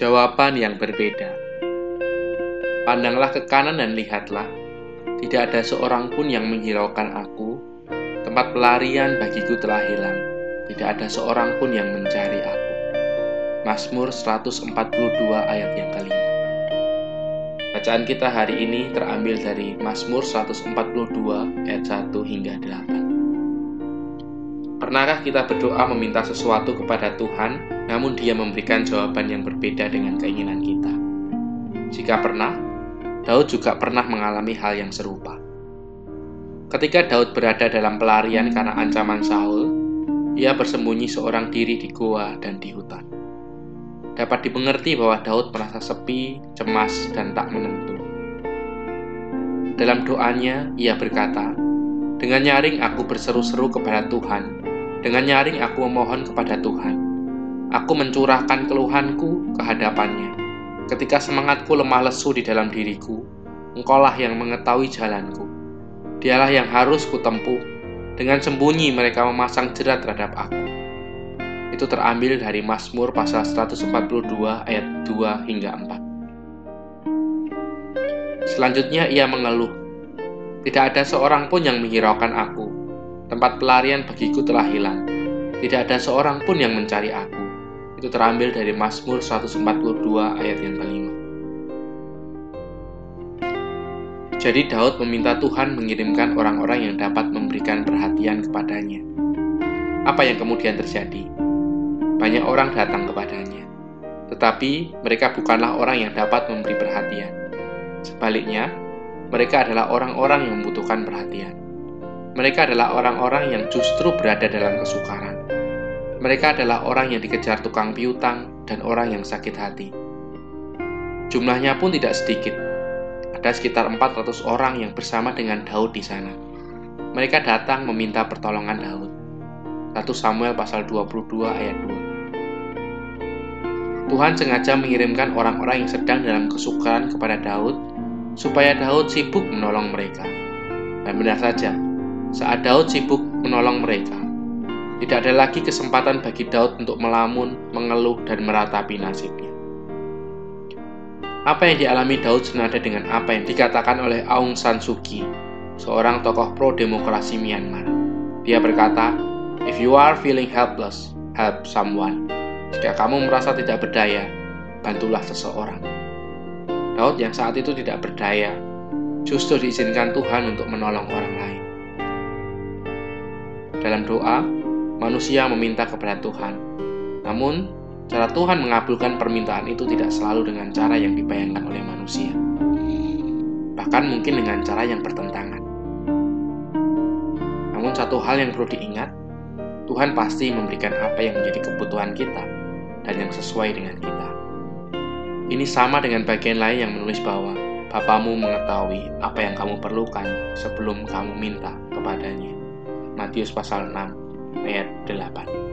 Jawaban yang berbeda. Pandanglah ke kanan dan lihatlah, tidak ada seorang pun yang menghiraukan aku. Tempat pelarian bagiku telah hilang, tidak ada seorang pun yang mencari aku. Mazmur 142 ayat yang kelima. Bacaan kita hari ini terambil dari Mazmur 142 ayat 1 hingga 8. Pernahkah kita berdoa meminta sesuatu kepada Tuhan, namun Dia memberikan jawaban yang berbeda dengan keinginan kita? Jika pernah, Daud juga pernah mengalami hal yang serupa. Ketika Daud berada dalam pelarian karena ancaman Saul, ia bersembunyi seorang diri di goa dan di hutan dapat dimengerti bahwa Daud merasa sepi, cemas, dan tak menentu. Dalam doanya, ia berkata, Dengan nyaring aku berseru-seru kepada Tuhan, dengan nyaring aku memohon kepada Tuhan. Aku mencurahkan keluhanku ke hadapannya. Ketika semangatku lemah lesu di dalam diriku, engkaulah yang mengetahui jalanku. Dialah yang harus kutempuh. Dengan sembunyi mereka memasang jerat terhadap aku itu terambil dari Mazmur pasal 142 ayat 2 hingga 4. Selanjutnya ia mengeluh, Tidak ada seorang pun yang menghiraukan aku. Tempat pelarian bagiku telah hilang. Tidak ada seorang pun yang mencari aku. Itu terambil dari Mazmur 142 ayat yang kelima. Jadi Daud meminta Tuhan mengirimkan orang-orang yang dapat memberikan perhatian kepadanya. Apa yang kemudian terjadi? banyak orang datang kepadanya. Tetapi mereka bukanlah orang yang dapat memberi perhatian. Sebaliknya, mereka adalah orang-orang yang membutuhkan perhatian. Mereka adalah orang-orang yang justru berada dalam kesukaran. Mereka adalah orang yang dikejar tukang piutang dan orang yang sakit hati. Jumlahnya pun tidak sedikit. Ada sekitar 400 orang yang bersama dengan Daud di sana. Mereka datang meminta pertolongan Daud. 1 Samuel pasal 22 ayat 2. Tuhan sengaja mengirimkan orang-orang yang sedang dalam kesukaran kepada Daud, supaya Daud sibuk menolong mereka. Dan benar saja, saat Daud sibuk menolong mereka, tidak ada lagi kesempatan bagi Daud untuk melamun, mengeluh, dan meratapi nasibnya. Apa yang dialami Daud senada dengan apa yang dikatakan oleh Aung San Suu Kyi, seorang tokoh pro-demokrasi Myanmar. Dia berkata, If you are feeling helpless, help someone. Jika kamu merasa tidak berdaya, bantulah seseorang. Daud yang saat itu tidak berdaya, justru diizinkan Tuhan untuk menolong orang lain. Dalam doa, manusia meminta kepada Tuhan. Namun, cara Tuhan mengabulkan permintaan itu tidak selalu dengan cara yang dibayangkan oleh manusia. Bahkan mungkin dengan cara yang bertentangan. Namun satu hal yang perlu diingat, Tuhan pasti memberikan apa yang menjadi kebutuhan kita dan yang sesuai dengan kita. Ini sama dengan bagian lain yang menulis bahwa Bapamu mengetahui apa yang kamu perlukan sebelum kamu minta kepadanya. Matius pasal 6 ayat 8.